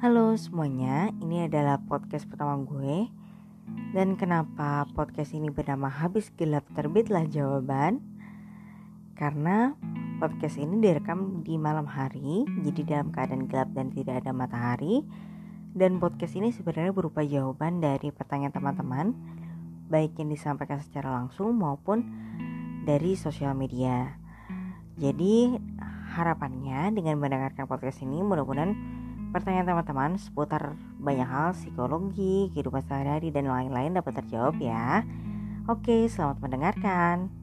Halo semuanya, ini adalah podcast pertama gue. Dan kenapa podcast ini bernama Habis Gelap Terbitlah Jawaban? Karena podcast ini direkam di malam hari Jadi dalam keadaan gelap dan tidak ada matahari. Dan podcast ini sebenarnya berupa jawaban dari pertanyaan teman-teman Baik yang disampaikan secara langsung maupun dari sosial media. Jadi harapannya dengan mendengarkan podcast ini mudah-mudahan pertanyaan teman-teman seputar banyak hal psikologi, kehidupan sehari-hari dan lain-lain dapat terjawab ya. Oke, selamat mendengarkan.